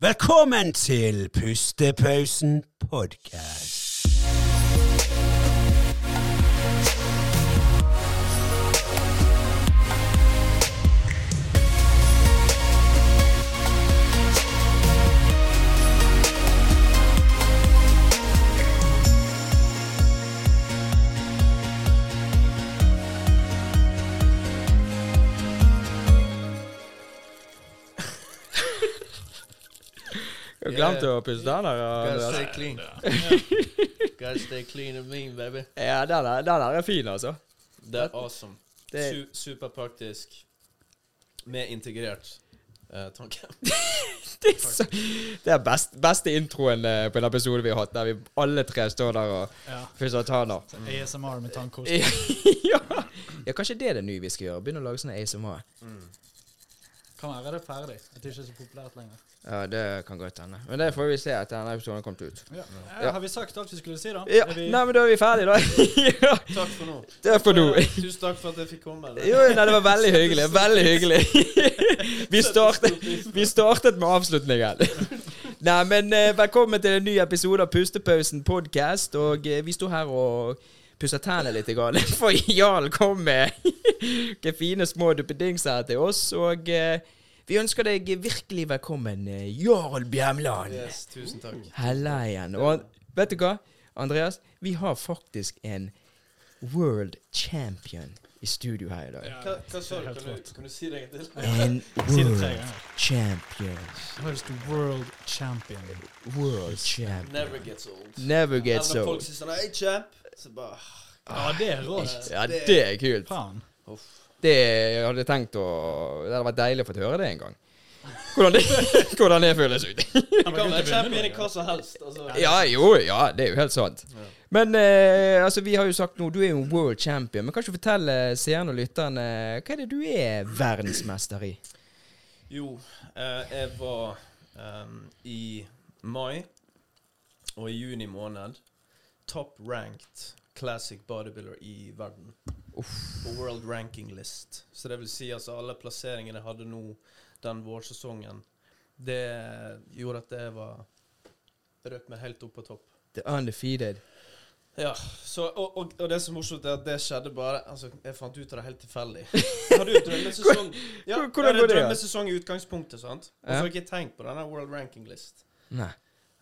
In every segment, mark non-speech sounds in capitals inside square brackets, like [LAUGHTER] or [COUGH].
Velkommen til Pustepausen podkast. Jeg glemte å pusse den der. [LAUGHS] Gotta stay clean. Gotta stay clean and mean, baby. Ja, den der, den der er fin, altså. Det er awesome. Det- Su superpraktisk. Med integrert uh, tanke. [LAUGHS] Det er, så, det er best, beste introen uh, på en episode vi har hatt, der vi alle tre står der og Ja. pusser tenner. ASMR med tannkost. [LAUGHS] ja. ja, kanskje det er det nye vi skal gjøre. Begynne å lage sånne ASMR. Kan være det er ferdig. At det ikke er så populært lenger. Ja, det kan godt hende. Men det får vi se etter denne episoden har kommet ut. Ja. Ja. Har vi sagt alt vi skulle si, da? Ja, vi, Nei, men da er vi ferdige, da. [LAUGHS] ja, Takk for nå. det er for nå. Tusen takk for at jeg fikk komme. Jo, nei, det var veldig hyggelig. [LAUGHS] Veldig hyggelig. [LAUGHS] vi, startet, vi startet med avslutningen. Nei, men eh, velkommen til en ny episode av Pustepausen podcast. Og eh, vi står her og pusser tennene litt. Grann, [LAUGHS] for Jarl kom med [LAUGHS] noen fine små duppedingser til oss. Og eh, vi ønsker deg virkelig velkommen, eh, Jarl Bjemland. Yes, tusen takk. Hella igjen. Og vet du hva, Andreas? Vi har faktisk en world champion i studio her i dag. Hva, hva sa du? Kan du, kan du si det en gang til? En [LAUGHS] world champion. First world champion. World champion. Never gets old. Never gets old. folk sier sånn Hei, champ. Så bare Ja, det er rått. Ja, det er kult. Faen. Det jeg hadde tenkt å Det hadde vært deilig å få høre det en gang. Hvordan det, [LAUGHS] hvordan det føles ut. Du kan være champion i hva som helst. Altså. Ja, jo, ja, det er jo helt sant. Men eh, altså, vi har jo sagt nå, du er jo world champion. Men kan du fortelle seerne og lytterne hva er det du er verdensmester i? Jo, eh, jeg var ehm, i mai og i juni måned top ranked classic bodybuilder i verden. På world ranking list. Så det vil si altså alle plasseringene jeg hadde nå den vårsesongen, det gjorde at jeg var røk meg helt opp på topp. The undefeated. Ja, så, og, og, og det som er morsomt, er at det skjedde bare Altså, jeg fant ut av det helt tilfeldig. [LAUGHS] Har hadde jo drømmesesong Ja, Hvordan går det, drømmesesong i utgangspunktet, sant? Og så har jeg ikke tenkt på denne World Ranking List. Nei.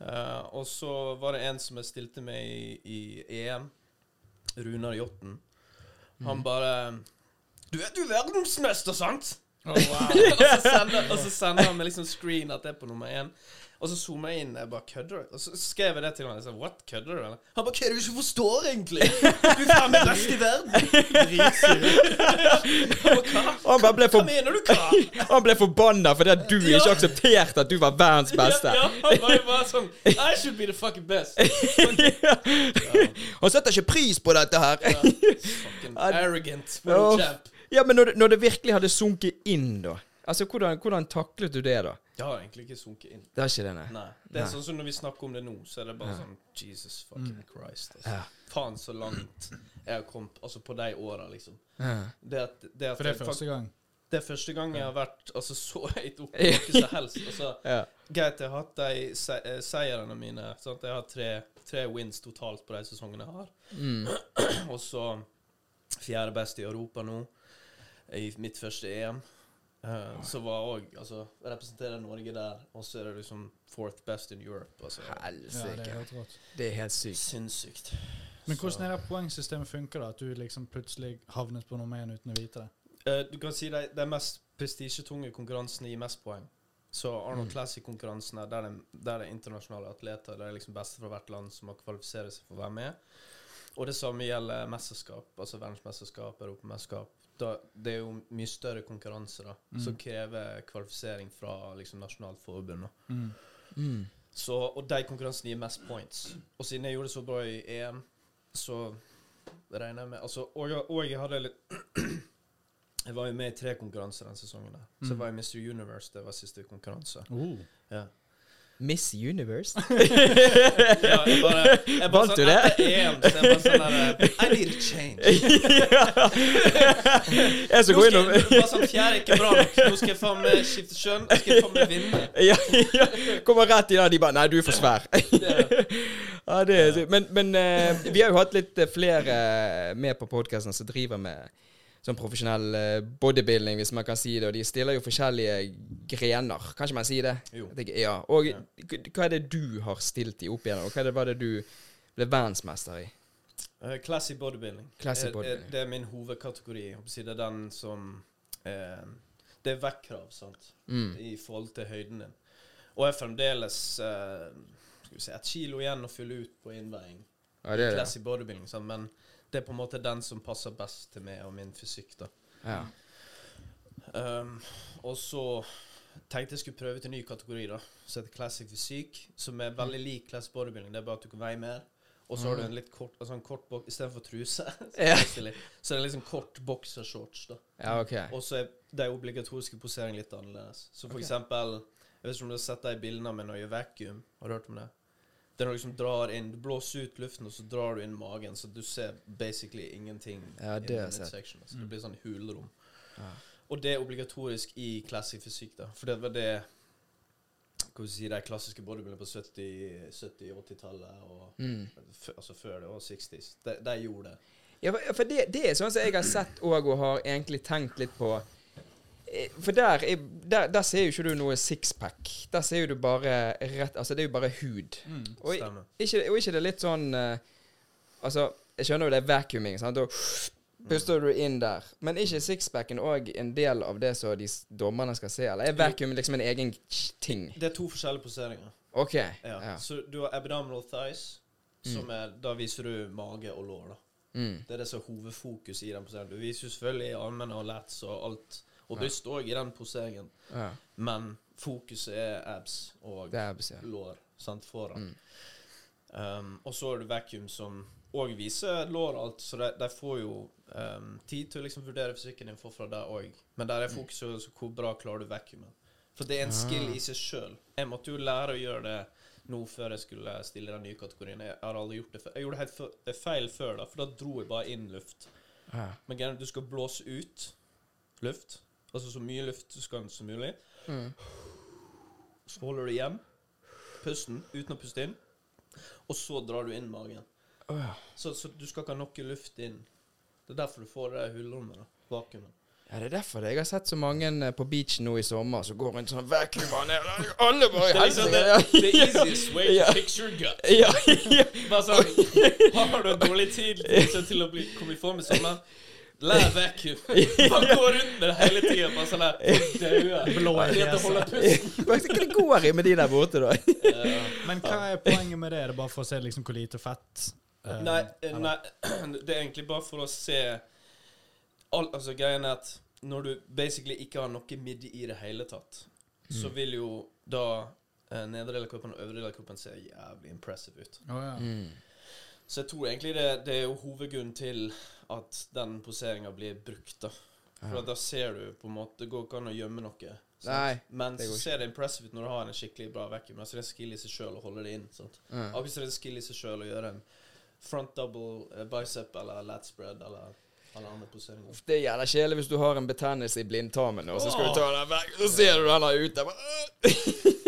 Eh, og så var det en som jeg stilte med i, i EM, Runar Jotten. Han Mm. bare Du er du er verdensmester, sant? Oh, wow. [LAUGHS] og, så sender, og så sender han meg liksom screen at det er på nummer én. Og så zoomer jeg inn. Jeg bare kødder? Og så skrev jeg det til han. Jeg sa, What? Kødder du? eller? Han bare Hva er det du ikke forstår, egentlig? Du er faen meg best i verden. Og? Han ble Hva mener du, hva? Han ble forbanna fordi at du Ja. ikke aksepterte at du var verdens beste. Ja, ja, han var jo bare sånn I should be the fucking best. Han setter ikke pris på dette her. Fucking arrogant. Ja, men når det, når det virkelig hadde sunket inn, da? Altså, hvordan, hvordan taklet du det, da? Det har egentlig ikke sunket inn. Det er ikke det, nei. Nei. Det er Nei. sånn som når vi snakker om det nå, så er det bare sånn Jesus fucking Christ. Altså. Ja. Faen så langt jeg har kommet altså på de åra, liksom. Ja. Det at, det at For det er første gang. Det er første gang jeg har vært altså, så høyt oppe [LAUGHS] noe som helst. Altså, Ja. greit, jeg har hatt de se eh, seirene mine. Sant? Jeg har tre, tre wins totalt på de sesongene jeg har. Mm. [CLEARS THROAT] Og så fjerde best i Europa nå, i mitt første EM. Eh, så var òg Altså, representerer Norge der, og så er det liksom fourth best in Europe. Altså, Ja, det er helt. Det er helt sykt. sinnssykt. Men Så- hvordan er det poengsystemet funker, da? At du liksom plutselig havnet på nummer én uten å vite det? Uh, du kan si de, de mest prestisjetunge konkurransene gir mest poeng. Så Arnold Classic-konkurransene, der, der det er internasjonale atleter, det er liksom beste fra hvert land som har kvalifisert seg for å være med. Og det samme gjelder mesterskap, altså verdensmesterskap, europamesterskap. Da, det er jo mye større konkurranse da, som krever kvalifisering fra liksom, nasjonalt forbund. Mm. Mm. Så, og de konkurransene gir mest points. Og siden jeg gjorde det så bra i EM, så regner jeg med altså, og, og jeg hadde litt [CLEARS THROAT] Jeg var jo med i tre konkurranser den sesongen. der Så jeg var i Mr. Universe, det var siste konkurranse. Oh. Ja. Miss Universe? [LAUGHS] Ja, jeg bare, jeg bare [LAUGHS] Vant sånn, du det? EM så jeg bare sånn der [LAUGHS] I need a change. jeg skal gå innom bare sånn fjerde er ikke bra nok. Nå skal jeg faen meg skifte kjønn. Nå skal jeg faen meg vinne. ja, ja, Kommer rett i der, de bare Nei, du er for svær. ja, det er, men men uh, vi har jo hatt litt flere med på podkasten som driver med sånn profesjonell eh, bodybuilding, hvis man kan si det. Og de stiller jo forskjellige grener. Kan ikke man si det? Jo. Tenker, ja. Og Ja. hva er det du har stilt i opp igjennom? Hva er det, var det du ble verdensmester i? Uh, classic bodybuilding. Classic Eh, bodybuilding. Det er min hovedkategori. Det er den som eh, Det er vektkrav, sant, Mm. i forhold til høyden din. Og er fremdeles eh, skal vi si, et kilo igjen å fylle ut på innveiing. Ja, det er det. Classy bodybuilding, sant? men det er på en måte den som passer best til meg og min fysikk. da. Ja. Um, og så tenkte jeg skulle prøve ut en ny kategori, da, som heter classic fysikk, som er veldig lik classic bodybuilding. Det er bare at du kan veie mer. Og så har du en litt kort, altså en kort boks istedenfor truse. [LAUGHS] så, Ja. så er det liksom kort boksershorts. da. ja, OK. Og så er de obligatoriske posering litt annerledes. Så for okay. eksempel Jeg vet ikke om du har sett de bildene med når jeg gjør vacuum. Har du hørt om det? Det er du liksom drar inn Du blåser ut luften, og så drar du inn magen, så du ser basically ingenting. Ja, det har jeg sett. Altså. Det blir sånn hulrom. Ja. Og det er obligatorisk i classic fysikk, da. For det var det Hva skal vi si, de klassiske bodybuilderne på 70-, 70-80-tallet og Mm. altså før det, og 60s. De, de gjorde det. Ja, for det, det er sånn som jeg har sett òg, og har egentlig tenkt litt på. For der, er, der, der ser jo ikke du noe sixpack. Der ser jo du bare rett Altså, det er jo bare hud. Mm. Og, ikke, og ikke det er litt sånn eh, Altså, jeg skjønner jo det er vacuuming, sant. Da puster du inn der. Men ikke sixpacken òg en del av det som de dommerne skal se, eller er vacuum liksom en egen ting? Det er to forskjellige poseringer. OK. Ja. Ja. Så du har abdominal thighs, som er Da viser du mage og lår, da. Mm. Det er det som er hovedfokus i den poseringen. Du viser jo selvfølgelig armene og lats og alt, og bryst òg i den poseringen, ja. men fokuset er abs og er abs, lår sant, foran. Mm. Um, og så er det vacuum som òg viser lår alt, så de, de får jo um, tid til å liksom vurdere fysikken din forfra der òg. Men der er Mm. fokuset også hvor bra klarer du vacuumet. For det er en Ah. skill i seg sjøl. Jeg måtte jo lære å gjøre det nå før jeg skulle stille den nye kategorien. Jeg har aldri gjort det før. Jeg gjorde det helt det feil før, da, for da dro jeg bare inn luft. ja. Men du skal blåse ut luft. Altså så mye luftskant som mulig. Mm. Så holder du igjen pusten uten å puste inn. Og så drar du inn magen. Oh, ja. Så, så du skal ikke ha noe luft inn. Det er derfor du får det hullrommet. da, Vakuumet. Ja, det er derfor det. Jeg har sett så mange eh, på beachen nå i sommer som går rundt sånn vacuum og ned. Alle bare i Det liksom helsike. det, the easiest way to fix your gut. [LAUGHS] Bare sånn [LAUGHS] Har du dårlig tid [LAUGHS] til å bli, komme i form i sommer? Lær vacuum. Bare gå rundt med det hele tida. Bare sånn. Hva hva det går i med de der borte, da? Ja. Men hva er poenget med det? Er det bare for å se liksom hvor lite fett uh, Nei, eh, nei, [CLEARS THROAT] det er egentlig bare for å se all, Altså, greien er at når du basically ikke har noe midje i det hele tatt, så vil jo da uh, nedre del av kroppen og øvre del av kroppen se jævlig impressive ut. Oh, ja. Mm. Så jeg tror egentlig det, det er jo hovedgrunnen til at den poseringa blir brukt, da. For da ser du på en måte Det går ikke an å gjemme noe. Nei, Men så ser det impressive ut når du har en skikkelig bra vacuum. Altså det er skill i seg sjøl å holde det inn. sant? Mm. Akkurat som det er skill i seg sjøl å gjøre en front double eh, bicep eller lat spread eller. Det er jævla kjedelig hvis du har en betennelse i blindtarmen, og så skal du ta den vekk, så ser du den der ute. Bare, [LAUGHS]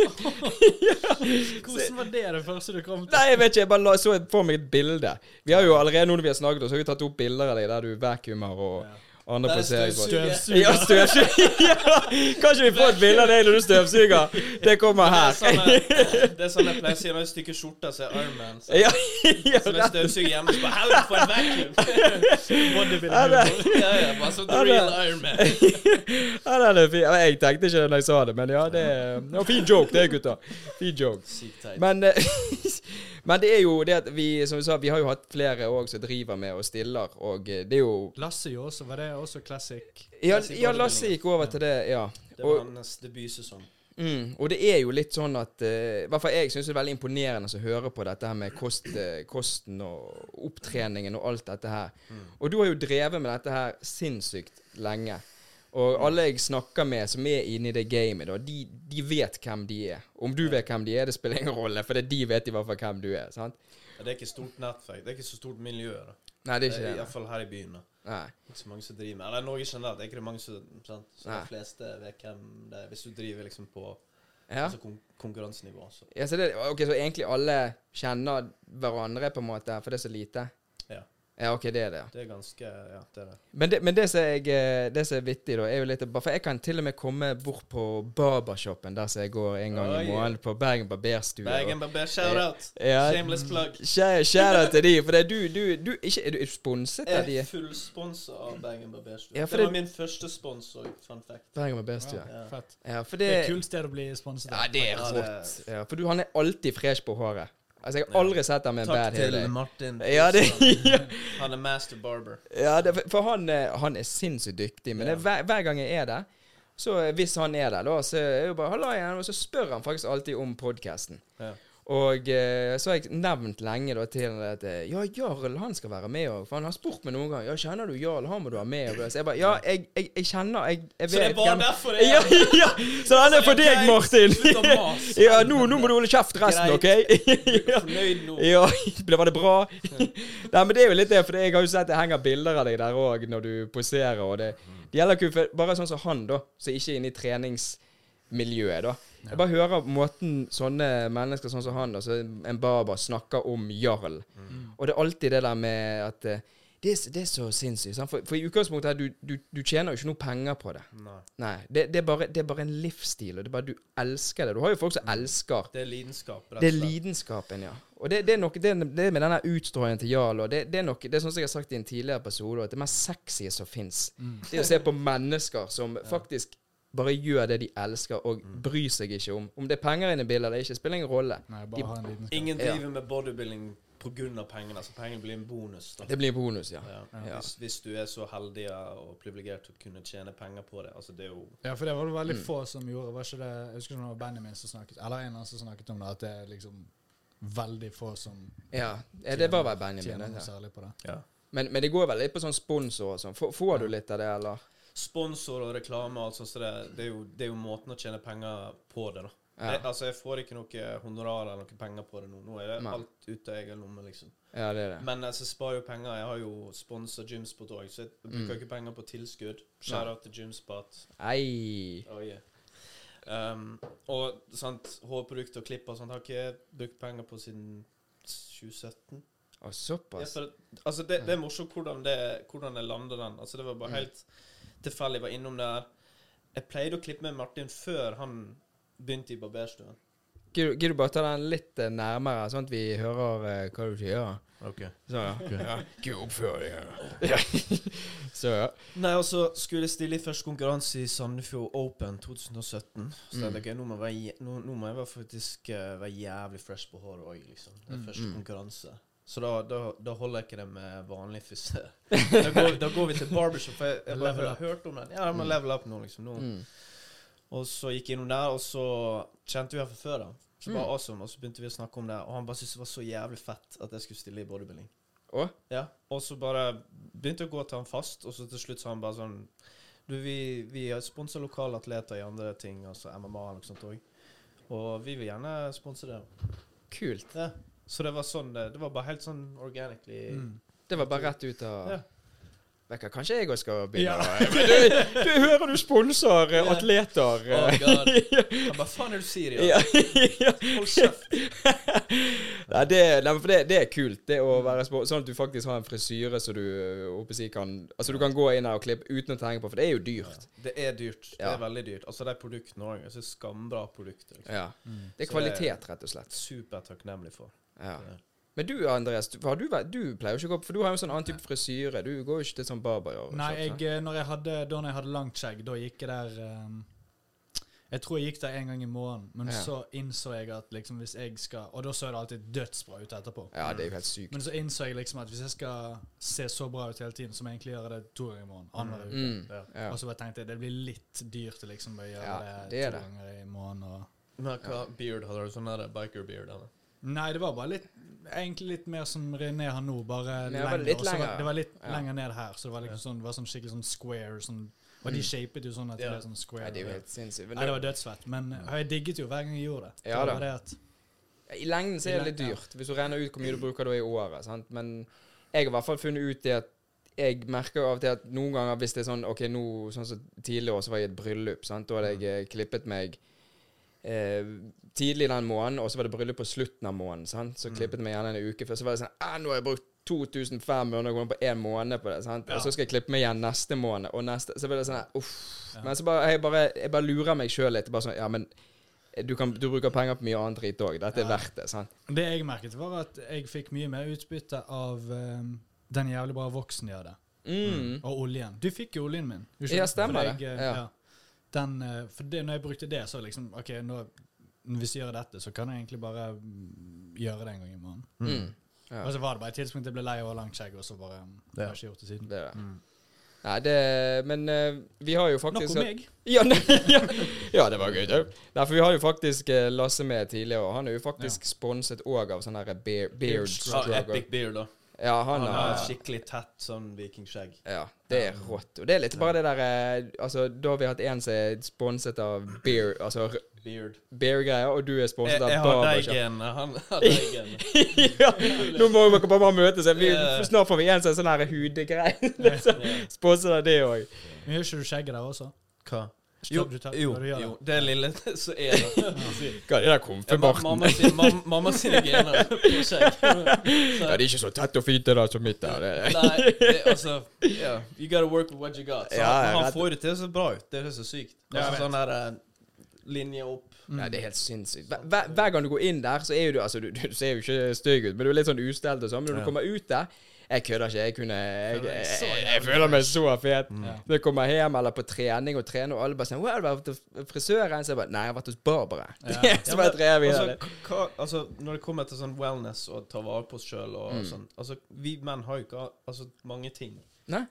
Hvordan var det det første du kom til? Nei, jeg vet ikke. Jeg bare la, så for meg et bilde. Vi har jo allerede, nå når vi har snakket, så har vi tatt opp bilder av deg der du vakuumer og andre Er poseringer. støvsuger. Ja, støvsuger. [LAUGHS] ja. Kan ikke vi få et bilde av deg når du støvsuger? Det kommer er her. sånn [LAUGHS] det er sånn jeg pleier å si når jeg stykker skjorta, så er Iron Man. Så, Ja, ja, så når jeg støvsuger hjemme, så bare helvete for en vacuum! [LAUGHS] Ja, ja, bare det- real Iron Man. ja, den er fin. Jeg tenkte ikke det når jeg sa det, men ja, det er en fin joke, det, gutta. Fin joke. Men, eh, men det er jo det at vi, som vi sa, vi har jo hatt flere òg som driver med og stiller, og eh, det er jo Lasse jo også, var det også classic? Ja, ja Lasse gikk over til det, ja. Det var Og, hans debutsesong. mm, og det er jo litt sånn at eh, I hvert fall jeg syns det er veldig imponerende å høre på dette her med kost, uh, kosten og opptreningen og alt dette her. Mm. Og du har jo drevet med dette her sinnssykt lenge. Og alle jeg snakker med som er inne i det gamet, da, de, de vet hvem de er. Om du vet hvem de er, det spiller ingen rolle, for de vet i hvert fall hvem du er. sant? Ja, Det er ikke stort nettverk. Det er ikke så stort miljø. da. Nei, det er ikke det. Iallfall her i byen. da. Nei. Ikke så mange som driver med Eller Norge generelt. Det er ikke det mange som sant? Så Nei. de fleste vet hvem det er. Hvis du driver liksom på Ja. altså kon konkurransenivå. Så. Ja, så, det, ok, så egentlig alle kjenner hverandre, på en måte, for det er så lite? Ja. Ja, ok, det er det. ja. Det er ganske Ja, det er det. Men det, men det, som jeg, eh, det som er vittig, da, er jo litt For jeg kan til og med komme bort på barbershopen der som jeg går en gang Oi. i måneden, på Bergen barberstue. Bergen Barber, shout-out! Ja. Shameless plug. [LAUGHS] Kjære til de, for det er du, du, du ikke, Er du sponset av de? Jeg er fullsponsa av Bergen Barberstue. Ja, det, det var min første sponsor, fun fact. Bergen barberstue. Ja. Fett. Ja, Det det er et kult sted å bli sponset av. Ja, det er Ja, rått. Ja, for du, han er alltid fresh på håret. Altså, jeg har aldri sett ham med en bad Takk til. Martin. [LAUGHS] Ja, det, [LAUGHS] ja. Han er master barber. Ja, det, for han, eh, han er sinnssykt dyktig. Men det, hver, hver gang jeg er der, så eh, hvis han er der, da, så er jeg jo bare 'Halla igjen', og så spør han faktisk alltid om podkasten. Ja. Og eh, så har jeg nevnt lenge da til at eh, Ja, Jarl han skal være med òg. For han har spurt meg noen ganger Ja, kjenner du Jarl, han må du ha med. Så jeg bare Ja, jeg, jeg, jeg kjenner jeg, jeg Så det er bare hvem derfor det er ja, ja! Så han er for deg. Martin. [LAUGHS] Ja, nå, nå må du holde kjeft resten, OK? Fornøyd nå. [LAUGHS] Ja, [LAUGHS] var det bra? Nei, men det er jo litt det, for jeg har jo sett det henger bilder av deg der òg når du poserer. Og det, det gjelder ikke bare sånn som han, da, som ikke er inne i treningsmiljøet, da. Jeg bare hører måten sånne mennesker sånn som han, altså en barber, snakker om jarl. Og det er alltid det der med at eh, det, er, det er så sinnssykt. sant? For, for i utgangspunktet her, du, du, du tjener jo ikke noe penger på det. Nei. Nei, det, det, er bare, det er bare en livsstil, og det er bare du elsker det. Du har jo folk som elsker Det er lidenskap. det er lidenskapen, ja. Og det, det er noe det, det med denne utstrålingen til Jarl og det, det er noe, det er sånn som jeg har sagt i en tidligere episode, at det mest sexy som fins, det er å se på mennesker som faktisk bare gjør det de elsker, og bryr seg ikke om Om det er penger inne i bildet eller ikke, spiller ingen rolle. Nei, De- Ingen Ja. driver med bodybuilding pga. pengene. Så pengene blir en bonus. da. Det blir en bonus, ja. Ja. Ja. Hvis, hvis du er så heldig og privilegert å kunne tjene penger på det. Altså, det er jo Ja, for det var det Mm. veldig få som gjorde. Var ikke det, jeg husker ikke om det var Benjamin som snakket Eller en eller annen som snakket om det, at det er liksom veldig få som Ja, ja det var vel Benjamin. tjener noe Det, ja. særlig på det. ja. men, men det går vel litt på sånn sponsor og sånn. Får, får du litt av det, eller? Sponsor og reklame og alt sånt. Så det, det, er jo, det er jo måten å tjene penger på det, da. Ja. Jeg, altså, jeg får ikke noe honorar eller noe penger på det nå. Nå er det Men. alt ut av egen lomme, liksom. Ja, det er det. Men altså, jeg sparer jo penger. Jeg har jo sponsa Gymspot òg, så jeg bruker Mm. ikke penger på tilskudd. Share out til Gymspot. Ei. Oh, yeah. um, og sant, hårprodukt og klipp og sånt har ikke jeg brukt penger på siden 2017. Å, Ja, såpass. for, altså det, det er morsomt hvordan, det, hvordan jeg lander den. Altså Det var bare Mm. Tilfeldig. Var innom der. Jeg pleide å klippe med Martin før han begynte i barberstuen. Gidder du- bare ta den litt eh, nærmere, sånn at vi hører uh, hva du sier? Ok. Så, ja. ja. Ikke oppfør deg. Ja. [LAUGHS] Så, ja. Nei, og så skulle jeg stille i første konkurranse i Sandefjord Open 2017. Så Mm. tenkte jeg, nå må jeg, nå, nå må jeg faktisk uh, være jævlig fresh på håret òg, liksom. Det er Mm. første Mm. konkurranse. Så da, da, da holder jeg ikke det med vanlig frisyr. [LAUGHS] Da, går- da går vi til barbershop. For jeg, jeg bare har hørt om den. Ja, jeg må Mm. level up nå, liksom. Nå. Mm. Og så gikk jeg innom der, og så kjente vi ham fra før. da Så bare Mm. awesome, Og så begynte vi å snakke om det, og han bare syntes det var så jævlig fett at jeg skulle stille i bodybuilding. Å? Ja, Og så bare begynte jeg å gå til han fast, og så til slutt sa han bare sånn Du, vi, vi sponser lokale atleter i andre ting, altså MMA og noe sånt òg. Og vi vil gjerne sponse det. Kult. Ja. Så det var sånn det, det var bare helt sånn organically. Mm. Det var bare rett ut av Ja. Kanskje jeg òg skal begynne? Ja. du, du hører du sponser eh, Ja. atleter. Oh, eh. God. [LAUGHS] Hva Faen er det du sier? ja. Ja? ja. Hold kjeft. [LAUGHS] Nei, det, nei, for det, det er kult. Det å være Sånn at du faktisk har en frisyre så du jeg, kan Altså du kan gå inn her og klippe uten å tenke på For det er jo dyrt. Det er dyrt. Det er veldig dyrt. Altså, de produktene òg. Altså, skambra produkter. Liksom. Ja. Mm. Det er kvalitet, rett og slett. Supertakknemlig for. Ja. Men du Andreas, du, har du, du pleier jo ikke å gå For du har jo sånn annen type frisyre. Du går jo ikke til sånn barber. Nei, jeg, eh, når jeg hadde, da når jeg hadde langt skjegg, da gikk jeg der um, Jeg tror jeg gikk der en gang i måneden, men Ja. så innså jeg at liksom hvis jeg skal Og da så det alltid dødsbra ut etterpå. Ja, det er jo helt sykt. Men så innså jeg liksom at hvis jeg skal se så bra ut hele tiden, så må jeg egentlig gjøre det to ganger i måneden. Annenhver uke. Mm. Ja. Og så bare tenkte jeg det blir litt dyrt liksom å gjøre Ja, det, det to det. ganger i måneden. Og Men hva beard hadde du? Sånn der biker beard? Eller? Nei, det var bare litt Egentlig litt mer som René har nå, bare Ja, lenger. litt lenger, var, det var litt ja. lenger ned her, så det var liksom sånn, det var sånn skikkelig sånn square, sånn Og de shapet jo sånn at det er sånn square. Nei, det er jo helt sinnssykt. Nei, det var dødsfett. Men eh, jeg digget jo hver gang jeg gjorde det. Ja da. det at I lengden så er det litt dyrt, hvis du regner ut hvor mye du bruker da i året. Sant? Men jeg har i hvert fall funnet ut det at jeg merker av og til at noen ganger hvis det er sånn OK, nå sånn som tidligere år så var jeg i et bryllup. Sant? Da hadde jeg eh, klippet meg eh, tidlig den måneden, og så var det bryllup på slutten av måneden. Sant? Så klippet vi igjen gjerne en uke før. Så var det sånn ah, Nå har jeg brukt 2500 kroner på én måned på det. Sant? Og så skal jeg klippe meg igjen neste måned, og neste Så blir det sånn Uff. Men så bare, jeg, bare, jeg bare lurer meg sjøl litt. Bare sånn Ja, men du, kan, du bruker penger på mye annet drit òg. Dette er verdt det. sant? Det jeg merket, var at jeg fikk mye mer utbytte av um, den jævlig bra voksen de hadde. Mm. Og oljen. Du fikk jo oljen min. Ja, stemmer det. jeg, ja. Ja. Den, eh, for det, når jeg brukte det, så liksom OK, nå, hvis jeg gjør dette, så kan jeg egentlig bare mm, gjøre det en gang i måneden. Mm. Ja, Og så var det bare et tidspunkt jeg ble lei av å ha langt skjegg, og så bare um, Ja. har jeg ikke gjort det siden. det er det. Mm. Nei, det Men uh, vi har jo Nok faktisk om meg. [LAUGHS] Ja, ne, ja. ja, det var gøy. Det. Nei, for vi har jo faktisk uh, Lasse med tidligere, og han er jo faktisk sponset òg av sånn her beard, Beard Ja, Struggle. Epic beard, da. Ja, han Han har et skikkelig tett sånn vikingskjegg. Ja, det er rått. Og det er litt bare det der eh, Altså, da har vi hatt en som er sponset av beer, altså Beard. beer-greier, og du er Jeg, sponset av jeg barbershop. Han har deg igjen. [LAUGHS] ja, nå må dere bare møtes. Vi, snart får vi en som er sånn her hudgreie. liksom. [LAUGHS] [LAUGHS] Sponset av det òg. Men gjør ikke du skjegget der også? Hva? Jo, jo, jo. det. Lille [LAUGHS] så er det. Hva er det ma- mamma, sin, mam, mamma sine gener [LAUGHS] Ja, det er ikke så tett og fint det der som mitt der. Nei, det, altså yeah, You gotta work with what you got. Så Ja, han, han får det til så bra ut. Det er så sykt. Ja, Altså, sånn der eh, linje opp. Nei, det er helt sinnssykt. Hver, hver, hver gang du går inn der, så er jo du Altså, du, du ser jo ikke stygg ut, men du er litt sånn ustelt og sånn. Men når du kommer ut der Jeg kødder ikke. Jeg kunne Jeg, jeg, jeg, jeg føler meg så fet. Mm. Når jeg kommer hjem eller på trening og trener, og alle bare sånn 'Wow, har du vært hos frisøren?' Så jeg bare 'Nei, jeg har vært hos Barbara'. Ja. [LAUGHS] så bare drev vi altså, hva, altså, når det kommer til sånn wellness og ta vare på oss sjøl og Mm. sånn Altså, vi menn har jo ikke altså, mange ting. Nei?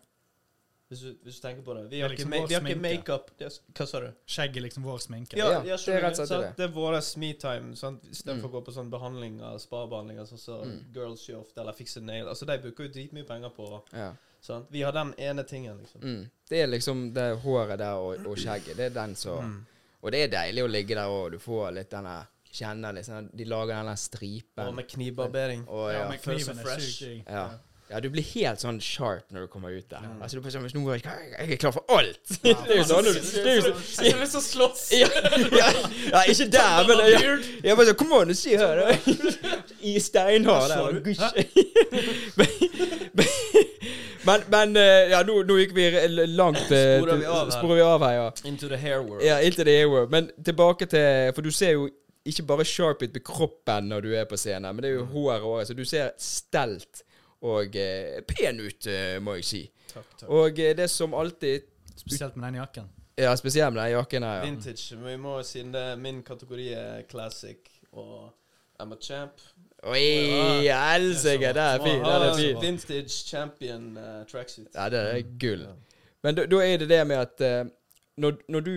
Hvis du, hvis du tenker på det. Vi Det er har liksom ikke, ma makeup. Hva sa du? Skjegg er liksom vår sminke. Ja, det er rett og slett det. Det er vår me-time. Istedenfor Mm. å gå på sånn behandlinger, spa-behandlinger, sånn som Mm. Girls Shoft eller Fix a Nail. Altså, De bruker jo dritmye penger på Ja. sant? Vi har den ene tingen, liksom. Mm. Det er liksom det håret der og, og skjegget. Det er den som Mm. Og det er deilig å ligge der og du får litt denne Kjenne litt sånn De lager den der stripen. Og med knivbarbering. Og, ja. Ja, med kniven er fresh. sykt. Ja. Ja, du blir helt sånn sharp når du kommer ut der. Mm. Altså, du bare sånn, hvis noen går, Jeg er klar for alt! [LAUGHS] det er jo sånn du det er jo så- Jeg slåss! ja, ja, ja, ikke der, men ja, Jeg bare sånn Kom an, si her. I steinhard der. Og [LAUGHS] men, men, men eh, Ja, nå, nå gikk vi langt eh, Sporer vi av her. sporer vi av her, ja. Into the hair world. Ja, into the hair world. Men tilbake til For du ser jo ikke bare sharp ut på kroppen når du er på scenen, men det er jo håret òg. Så du ser stelt og eh, pen ut, eh, må jeg si. Takk, takk. Og eh, det som alltid Spesielt med den jakken. Ja, spesielt med den jakken her. Ja. Vintage. Men vi må siden det er min kategori er classic og I'm a champ. Oi, helsike! Det er fint. Det er fint. Vintage champion uh, tracksuit. Ja, det er gull. Ja. Men da, er det det med at uh, når, når du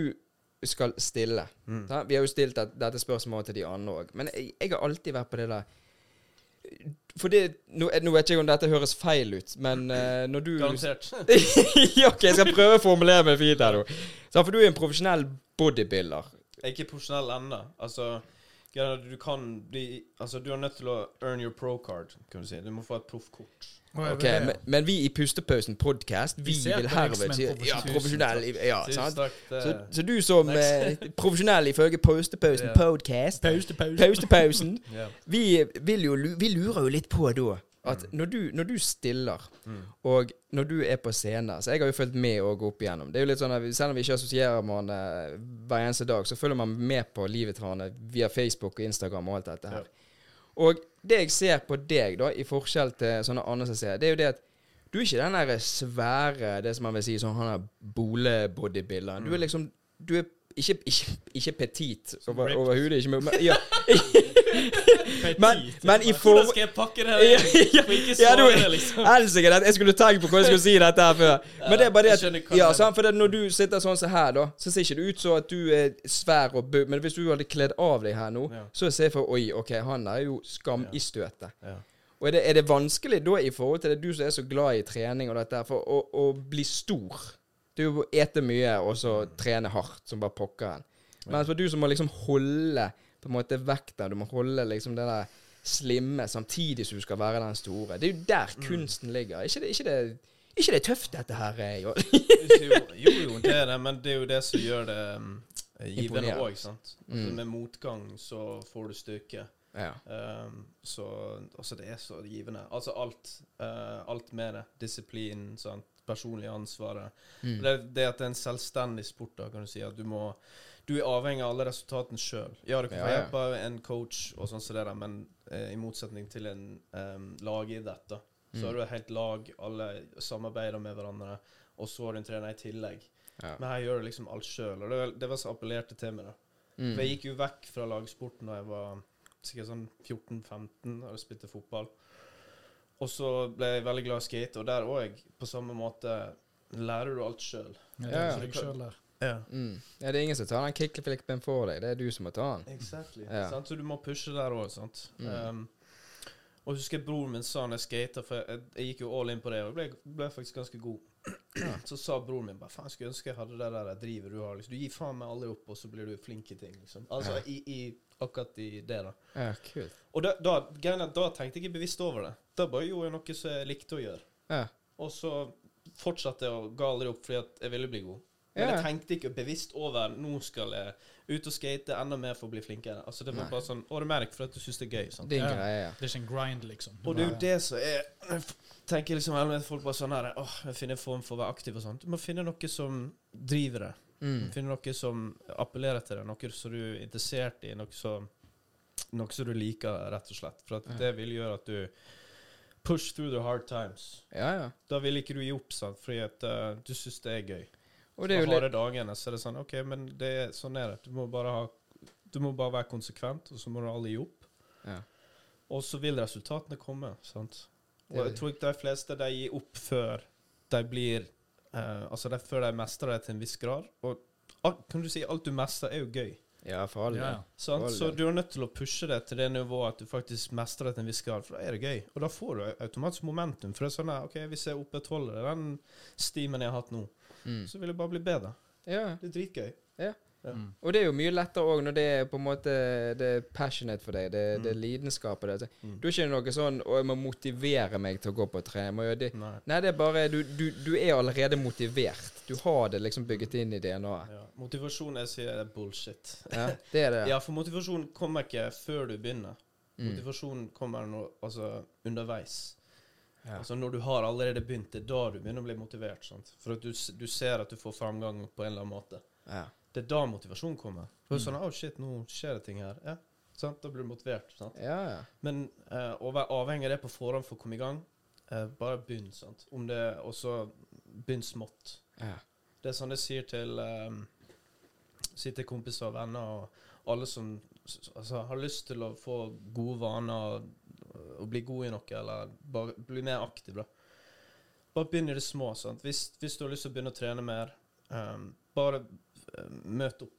skal stille Mm. Vi har jo stilt det, dette spørsmålet til de andre òg, men jeg, jeg har alltid vært på det der For det Nå, nå vet jeg ikke om dette høres feil ut, men uh, når du Garantert. [LAUGHS] OK, jeg skal prøve å formulere meg fint her nå. For du er en profesjonell bodybuilder. Jeg er ikke profesjonell ennå. Altså, du kan bli Altså, du er nødt til å earn your pro card, kan du si. Du må få et proffkort. Ok, men, men vi i Pustepausen podcast, vi, Vi vil herved si Ja, profesjonell. Ja, sant? Så, så du som eh, profesjonell ifølge Pustepausen Ja. podcast [LAUGHS] ja. Vi, vil jo, vi lurer jo litt på da at når du, når du stiller, Mm. og når du er på scener Så jeg har jo fulgt med og opp igjennom. Det er jo litt sånn at Selv om vi ikke assosierer med hverandre hver eneste dag, så følger man med på livet til hverandre via Facebook og Instagram og alt dette her. Og det jeg ser på deg, da, i forskjell til sånne andre som ser, det er jo det at du er ikke den der svære, det som man vil si, sånn han er bole-bodybuilderen. Du er liksom Du er ikke, ikke, ikke petit over, overhodet, ikke men, ja. [LAUGHS] Men, men i Hvordan skal jeg pakke det her? [LAUGHS] ja, For ikke ja, du- liksom. Helsike, jeg skulle tenkt på hvordan jeg skulle si dette her før. Men det er bare det at Ja, sant, for når du sitter sånn som her, da, så ser ikke det ut som at du er svær og bø... Men hvis du hadde kledd av deg her nå, så ser jeg for Oi, OK, han er jo skam i støtet. Og er det, er det vanskelig da, i forhold til det du som er så glad i trening og dette, her, for å, å bli stor? Det er ete mye og så trene hardt som bare pokkeren. Men for du som må liksom holde på en måte vekta, du må holde liksom det der slimme samtidig som du skal være den store. Det er jo der Mm. kunsten ligger. Ikke det, ikke det, ikke det tøft, dette her? eh, Jo. jo, jo, det er det, men det er jo det som gjør det um, givende òg, sant. Altså, Mm. Med motgang så får du styrke. Ja. Um, så altså, det er så givende. Altså alt. uh, alt med det. Disiplin, sant. Personlig ansvaret. Mm. Det, det at det er en selvstendig sport, da, kan du si. At du må Du er avhengig av alle resultatene sjøl. Ja, du kan få hjelp av en coach, og sånn som det der, men eh, i motsetning til en um, lagidrett, da, så Mm. har du et helt lag, alle samarbeider med hverandre, og så har du en trener i tillegg. Ja. Men her gjør du liksom alt sjøl, og det, det var så appellerte til meg. da. Mm. For jeg gikk jo vekk fra lagsporten da jeg var sikkert sånn 14-15 og spilte fotball. Og så ble jeg veldig glad i skate, og der òg, på samme måte, lærer du alt sjøl. Ja, selv. Ja. Mm. ja, det er ingen som tar den kickflippen for deg. Det er du som må ta den. Exactly. Ja. Så du må pushe der òg, sant. Mm. Um, og jeg husker broren min sa når jeg skata, for jeg, jeg gikk jo all in på det, og ble, ble faktisk ganske god. Så sa broren min bare faen, skulle ønske jeg hadde det der drivet du har. Liksom. Du gir faen meg aldri opp, og så blir du flink i ting, liksom. Altså Ja. i, i akkurat i det, da. Ja, kult. Og da, da, greien er da tenkte jeg ikke bevisst over det. Da bare gjorde jeg noe som jeg likte å gjøre. Ja. Og så fortsatte jeg å ga aldri opp fordi at jeg ville bli god. Men Ja. jeg tenkte ikke bevisst over nå skal jeg ut og skate enda mer for å bli flinkere. Altså Det var Nei. bare sånn automatic for at du syns det er gøy. Sant? Det er en greie. Det er ikke en grind, liksom. Og det er jo det som er tenker liksom helvete, folk bare sånn her Åh, jeg finner en form for å være aktiv og sånt. Du må finne noe som driver deg. Mm. Finne noe som appellerer til deg. Noe som du er interessert i. Noe som, noe som du liker, rett og slett. For at Ja. det vil gjøre at du push through the hard times. Ja, ja. Da vil ikke du gi opp, sant? fordi at uh, du syns det er gøy. Og det er jo litt harde dagene så er det sånn OK, men det er, sånn er det. Du må bare ha Du må bare være konsekvent, og så må du alle gi opp. ja. Og så vil resultatene komme. sant? Og jeg tror ikke de fleste de gir opp før de blir eh, Altså de, før de mestrer det til en viss grad. Og alt, kan du si alt du mestrer, er jo gøy. ja, for alle. Ja, Sånn? Så du er nødt til å pushe det til det nivået at du faktisk mestrer det til en viss grad, for da er det gøy. Og da får du automatisk momentum. For det er sånn at, OK, hvis jeg opprettholder den stimen jeg har hatt nå, Mm. så vil det bare bli bedre. Ja. Det er dritgøy. Mm. Og det er jo mye lettere òg når det er på en måte Det er passionate for deg. Det, det er lidenskapet. Det. Mm. Du er ikke noe sånn 'Å, jeg må motivere meg til å gå på tre'. Må gjøre det. Nei. Nei, det er bare du, du, du er allerede motivert. Du har det liksom bygget inn i DNA-et. Ja. Motivasjon jeg sier er bullshit. Ja, det er det. [LAUGHS] Ja, for motivasjon kommer ikke før du begynner. Mm. Motivasjon kommer nå, altså, underveis. Ja. Altså Når du har allerede begynt, det er da du begynner å bli motivert. Sant? For at du, du ser at du får framgang på en eller annen måte. Ja. Det er da motivasjonen kommer. For Mm. sånn, oh shit, nå skjer det ting her. Ja, sant? Da blir du motivert. Sant? ja, ja. Men eh, å være avhengig av det på forhånd for å komme i gang, eh, bare begynn. sant? Om det også Begynn smått. ja. Det er sånn jeg sier til um, Sier til kompiser og venner og alle som altså, har lyst til å få gode vaner og bli god i noe, eller bare bli mer aktiv, da. Bare begynn i det små. sant? Hvis, hvis du har lyst til å begynne å trene mer, um, bare uh, møt opp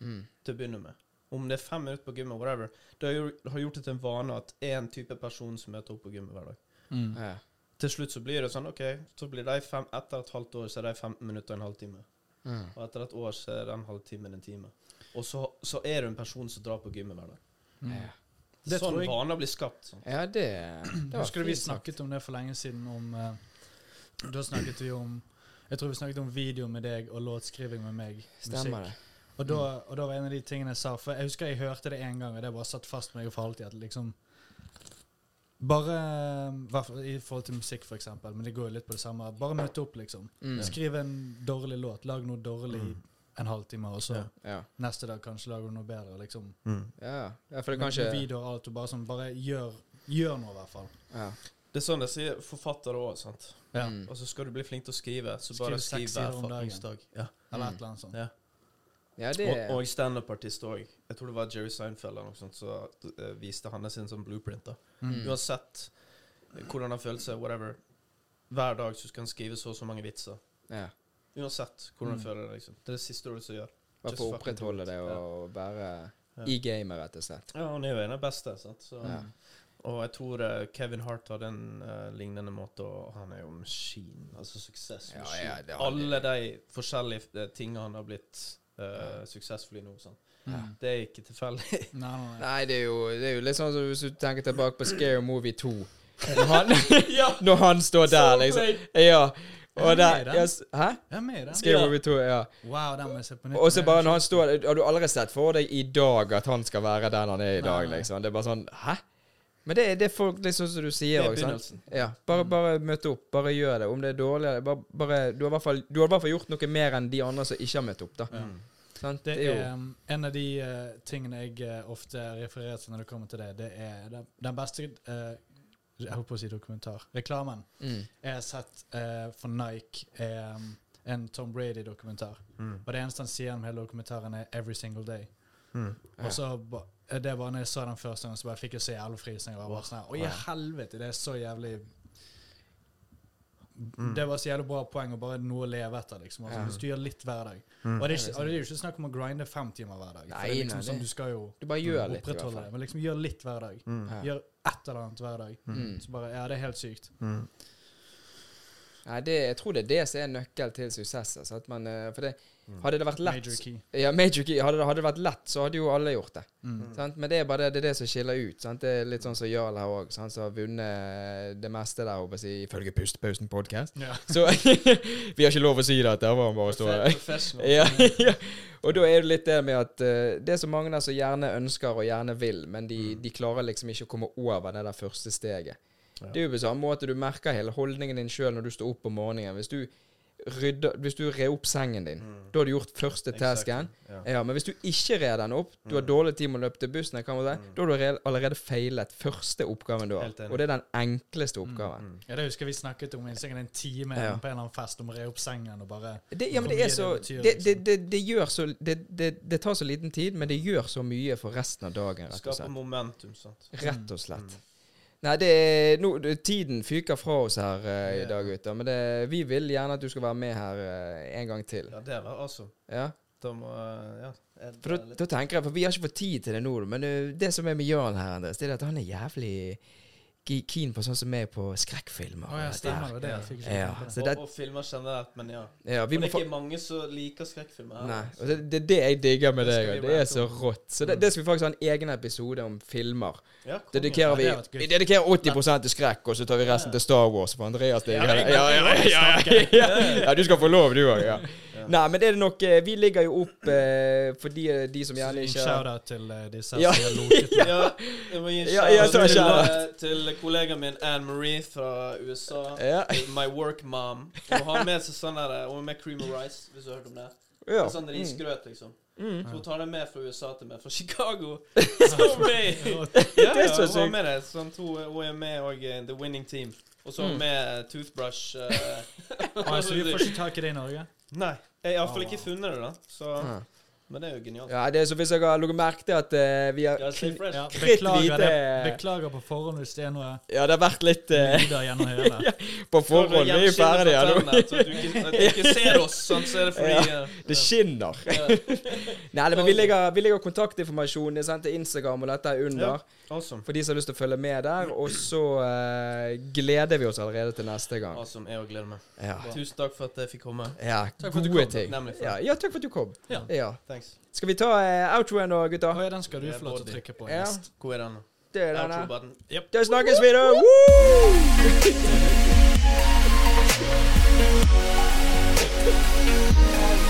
Mm. til å begynne med. Om det er fem minutter på gymmet, whatever. Det har, har gjort det til en vane at én type person som møter opp på gymmet hver dag. Mm. ja. Til slutt så blir det sånn, OK, så blir de fem, etter et halvt år så er de 15 minutter og en halvtime. Mm. Og etter et år så er det en halvtime en time. Og så, så er du en person som drar på gymmet hver dag. Mm. ja. Det sånn vaner blir skapt. Sånn. Ja, det, det Husker du vi snakket om det for lenge siden om uh, Da snakket vi om Jeg tror vi snakket om video med deg og låtskriving med meg. Stemmer musikk. det. Og da, og da var en av de tingene jeg sa For jeg husker jeg hørte det en gang, og det bare satt fast med meg for alltid. At liksom Bare eh, I forhold til musikk, for eksempel, men det går jo litt på det samme. Bare møte opp, liksom. Mm. Skriv en dårlig låt. Lag noe dårlig Mm. En halvtime, og så Ja. Ja. neste dag kanskje lager du noe bedre. liksom. Ja. ja, for det kanskje Med video og alt, og bare sånn Bare gjør, gjør noe, i hvert fall. ja. Det er sånn det sier forfattere òg. sant? Ja. Mm. Og så skal du bli flink til å skrive, så Skriv bare seks skriv sider hver om dagen. onsdag. Ja. Eller Mm. et eller annet sånt. Ja. ja, det Og, og standup-artist òg. Jeg tror det var Jerry Seinfeld eller noe sånt som uh, viste hans sin sånn blueprint. da. Mm. Uansett eh, hvordan han følte seg, whatever. Hver dag så skal han skrive så og så mange vitser. ja. Uansett hvordan Mm. føler det. liksom. Det er det siste du vil gjøre. Bare for å opprettholde det og være Ja. i gamet, rett og slett. Ja, han er jo en av de beste. sant? Så, Ja. Og jeg tror uh, Kevin Hart hadde en uh, lignende måte, og han er jo maskin. Altså suksess. Ja, ja, Alle de forskjellige eh, tingene han har blitt uh, suksessfull i nå. Sånn. Mm. Det er ikke tilfeldig. [LAUGHS] Nei, nei, nei. Nei, det er, jo, det er jo litt sånn som hvis du tenker tilbake på Scare Movie 2. [LAUGHS] Når han, [LAUGHS] når han står der, liksom. Ja. Og Er der yes? Hæ? Ja. Movie 2, ja. Wow, den må jeg se på nytt. Og så bare når han står Har du aldri sett for deg i dag at han skal være den han er i dag, liksom? Det er bare sånn Hæ? Men det, det er folk Det er sånn som du sier Det er begynnelsen. Ja. Bare, bare møte opp. Bare gjør det. Om det er dårlig bare, bare Du har i hvert fall Du har i hvert fall gjort noe mer enn de andre som ikke har møtt opp, da. Mm. Sant? Det Det er um, en av de uh, tingene jeg uh, ofte refererer til når det kommer til det. Det er den, den beste eh, Jeg holdt på å si dokumentar. Reklamen mm. jeg har sett eh, for Nike er um, en Tom Brady-dokumentar. Mm. Og det eneste han sier om hele dokumentaren, er 'Every Single Day'. Mm. Og så ba- eh, Det var når jeg så den første gangen, så bare fikk jeg så jævlig frysninger. og bare sånn her, Å, i helvete, det er så jævlig Mm. Det var så jævlig bra poeng og bare noe å leve etter. liksom altså, Ja. Hvis du gjør litt hver dag. Mm. Og, det er ikke, og det er jo ikke snakk om å grinde fem timer hver dag. Nei, for det er liksom nei, sånn, det- Du skal jo Du bare gjør litt, i hvert opprettholde det. fall. Men liksom gjør litt hver dag. Mm. Ja. Gjør et eller annet hver dag. Mm. Så bare, ja, det er helt sykt. Mm. Nei, det, jeg tror det er det som er nøkkel til suksess. Altså, at man, eh, for det, Mm. Hadde det vært lett Major key. Ja, major key. Hadde det, hadde det vært lett, så hadde jo alle gjort det. Mm. Sant? Men det er bare det, det, er det som skiller ut. Sant? Det er litt sånn som Jarl her òg, som har vunnet det meste der, håper jeg, ifølge Pustepausen podcast. Ja. [LAUGHS] Så [LAUGHS] vi har ikke lov å si det, der var han bare står [LAUGHS] Ja, ja. Og da er det litt det med at uh, det er så mange der som gjerne ønsker og gjerne vil, men de, Mm. de klarer liksom ikke å komme over det der første steget. Ja. Det er jo på samme måte du merker hele holdningen din sjøl når du står opp om morgenen. Hvis du rydder Hvis du rer opp sengen din, Mm. da har du gjort første tasken. Ja. Ja, men hvis du ikke rer den opp, du har Mm. dårlig tid med å løpe til bussen, kan si, Mm. da har du allerede feilet første oppgaven du har. Og det er den enkleste oppgaven. Mm. Ja, det husker vi snakket om i sikkert en time Ja. på en eller annen fest om å re opp sengen og bare Det, ja, men det er så det det, det, liksom. det, det gjør så det, det, det tar så liten tid, men det gjør så mye for resten av dagen, rett og Skaper momentum, sant. Rett og slett. Nei, det er no, Tiden fyker fra oss her uh, i dag, gutter. Men det, vi vil gjerne at du skal være med her uh, en gang til. Ja, det var altså Ja? Da må eh, Ja. For da, da tenker jeg, for vi har ikke fått tid til det nå, men uh, det som er med Jarl her, Andres, det er at han er jævlig keen på sånn som meg på skrekkfilmer. Å ja, stemmer det. Ja, og, og filmer generelt, men ja. ja, vi Men det er ikke mange som liker skrekkfilmer. Nei, og det, det er det jeg digger med Det deg. Det er så rått. Så det, det skal vi faktisk ha en egen episode om filmer. Ja. Dedikerer Ja, vi, vi dedikerer 80 til skrekk, og så tar vi resten til Star Wars. For Andreas digger Ja, det. jeg- Ja, ja, ja, ja, ja, [LAUGHS] ja, du skal få lov, du òg. Ja. [LAUGHS] Nei, men det er nok eh, Vi ligger jo opp eh, for de, de som gjerne ikke Shout-out til uh, disse Ja. som har loket med. [LAUGHS] Ja, jeg må gi en shout-out ja, til, eh, til kollegaen min Anne Marie fra USA. Ja. My work mom. Hun har med seg sånn der Hun har med cream of rice, hvis du har hørt om det. ja. Sånn risgrøt, liksom. Mm. Så hun tar det med fra USA til meg, fra Chicago. [LAUGHS] Så Ja, Det er ja, så hun har med det. Sånn, hun er med og i The Winning Team. Og så Mm. med toothbrush. Uh, ah, Så vi får ikke tak i det i Norge? Nei. Jeg har iallfall Ah, ikke funnet det, da. Så, Ja. men det er jo genialt. ja, det er så hvis dere har lagt merke til at uh, vi har Ja. Ja, Kritt beklager, beklager på forhånd hvis det er noe Ja, det har vært litt uh, [LAUGHS] ja, på forhånd. Vi er ferdige ja, at du ikke, at du ikke [LAUGHS] ser oss, sånn, så er det fordi Ja, eh, Det skinner. ja. [LAUGHS] Nei, men vi legger, vi legger kontaktinformasjon det til Instagram, og dette er under. Awesome. For de som har lyst til å følge med der. Og så uh, gleder vi oss allerede til neste gang. awesome. Jeg òg gleder meg. Ja, Tusen takk for at jeg fikk komme. ja Takk for at du gode kom. ting. Ja, ja, takk for at du kom. Ja. Ja. Thanks. Skal vi ta uh, outroen nå, gutta? Å ja, den skal du få lov til å trykke på. Ja. nest. Hvor er den? Det er den. denne. Da snakkes vi, da! Woo! [LAUGHS]